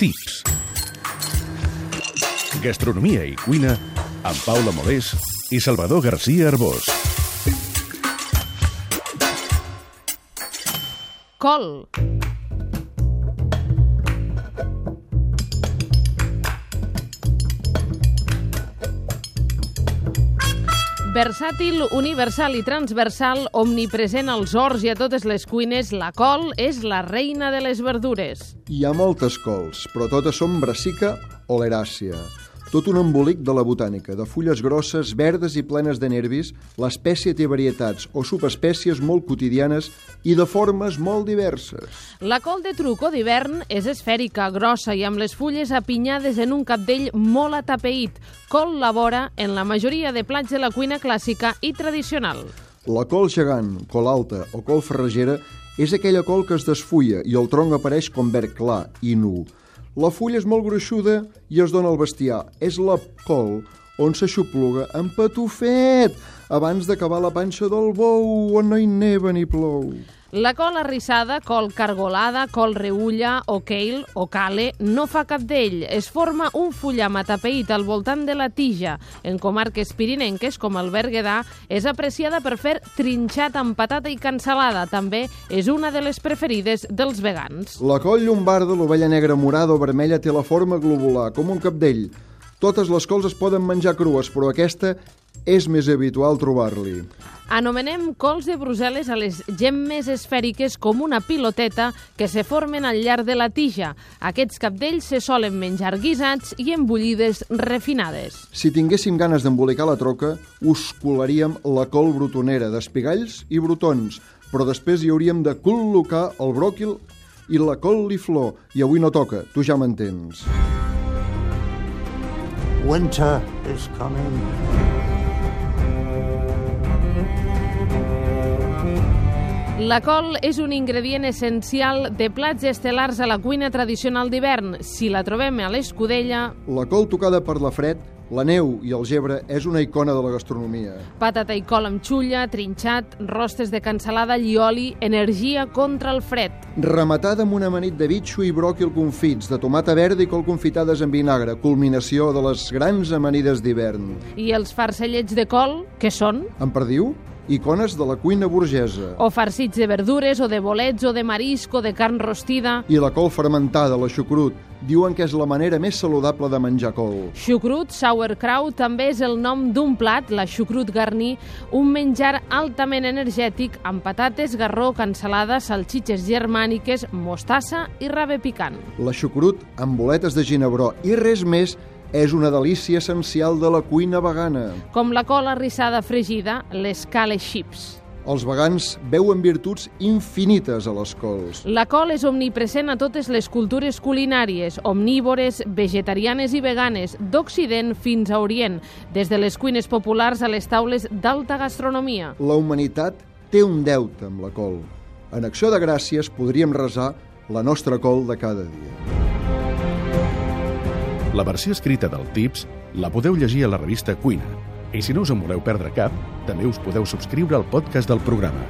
Tips. Gastronomia i cuina amb Paula Molés i Salvador García Arbós. Col. Versàtil, universal i transversal, omnipresent als horts i a totes les cuines, la col és la reina de les verdures. Hi ha moltes cols, però totes són brassica o leràcia. Tot un embolic de la botànica, de fulles grosses, verdes i plenes de nervis, l'espècie té varietats o subespècies molt quotidianes i de formes molt diverses. La col de truco d'hivern és esfèrica, grossa i amb les fulles apinyades en un capdell molt atapeït. Col labora en la majoria de plats de la cuina clàssica i tradicional. La col gegant, col alta o col ferragera és aquella col que es desfulla i el tronc apareix com verd clar i nu. La fulla és molt gruixuda i es dona al bestiar. És la col on s'aixopluga en patufet abans d'acabar la panxa del bou on no hi neva ni plou. La col arrissada, col cargolada, col reulla o kale o cale no fa cap d'ell. Es forma un fullam atapeït al voltant de la tija. En comarques pirinenques, com el Berguedà, és apreciada per fer trinxat amb patata i cansalada. També és una de les preferides dels vegans. La col llombarda, l'ovella negra morada o vermella, té la forma globular, com un capdell. Totes les cols es poden menjar crues, però aquesta és més habitual trobar-li. Anomenem cols de Brussel·les a les gemmes esfèriques com una piloteta que se formen al llarg de la tija. Aquests capdells se solen menjar guisats i embullides refinades. Si tinguéssim ganes d'embolicar la troca, us colaríem la col brotonera d'espigalls i brotons, però després hi hauríem de col·locar el bròquil i la col·liflor, i avui no toca, tu ja m'entens. Winter is coming. La col és un ingredient essencial de plats estel·lars a la cuina tradicional d'hivern. Si la trobem a l'escudella... La col tocada per la fred, la neu i el gebre és una icona de la gastronomia. Patata i col amb xulla, trinxat, rostes de cansalada, llioli, energia contra el fred. Rematada amb una amanit de bitxo i bròquil confits, de tomata verda i col confitades en vinagre, culminació de les grans amanides d'hivern. I els farcellets de col, què són? En perdiu? Icones de la cuina burgesa. O farcits de verdures, o de bolets, o de marisc, o de carn rostida. I la col fermentada, la xucrut, diuen que és la manera més saludable de menjar col. Xucrut, sauerkraut, també és el nom d'un plat, la xucrut garní, un menjar altament energètic amb patates, garró, cansalada, salxitxes germàniques, mostassa i rave picant. La xucrut amb boletes de ginebró i res més és una delícia essencial de la cuina vegana. Com la col arrissada fregida, les cale chips. Els vegans veuen virtuts infinites a les cols. La col és omnipresent a totes les cultures culinàries, omnívores, vegetarianes i veganes, d'Occident fins a Orient, des de les cuines populars a les taules d'alta gastronomia. La humanitat té un deute amb la col. En acció de gràcies podríem resar la nostra col de cada dia. La versió escrita del Tips la podeu llegir a la revista Cuina. I si no us en voleu perdre cap, també us podeu subscriure al podcast del programa.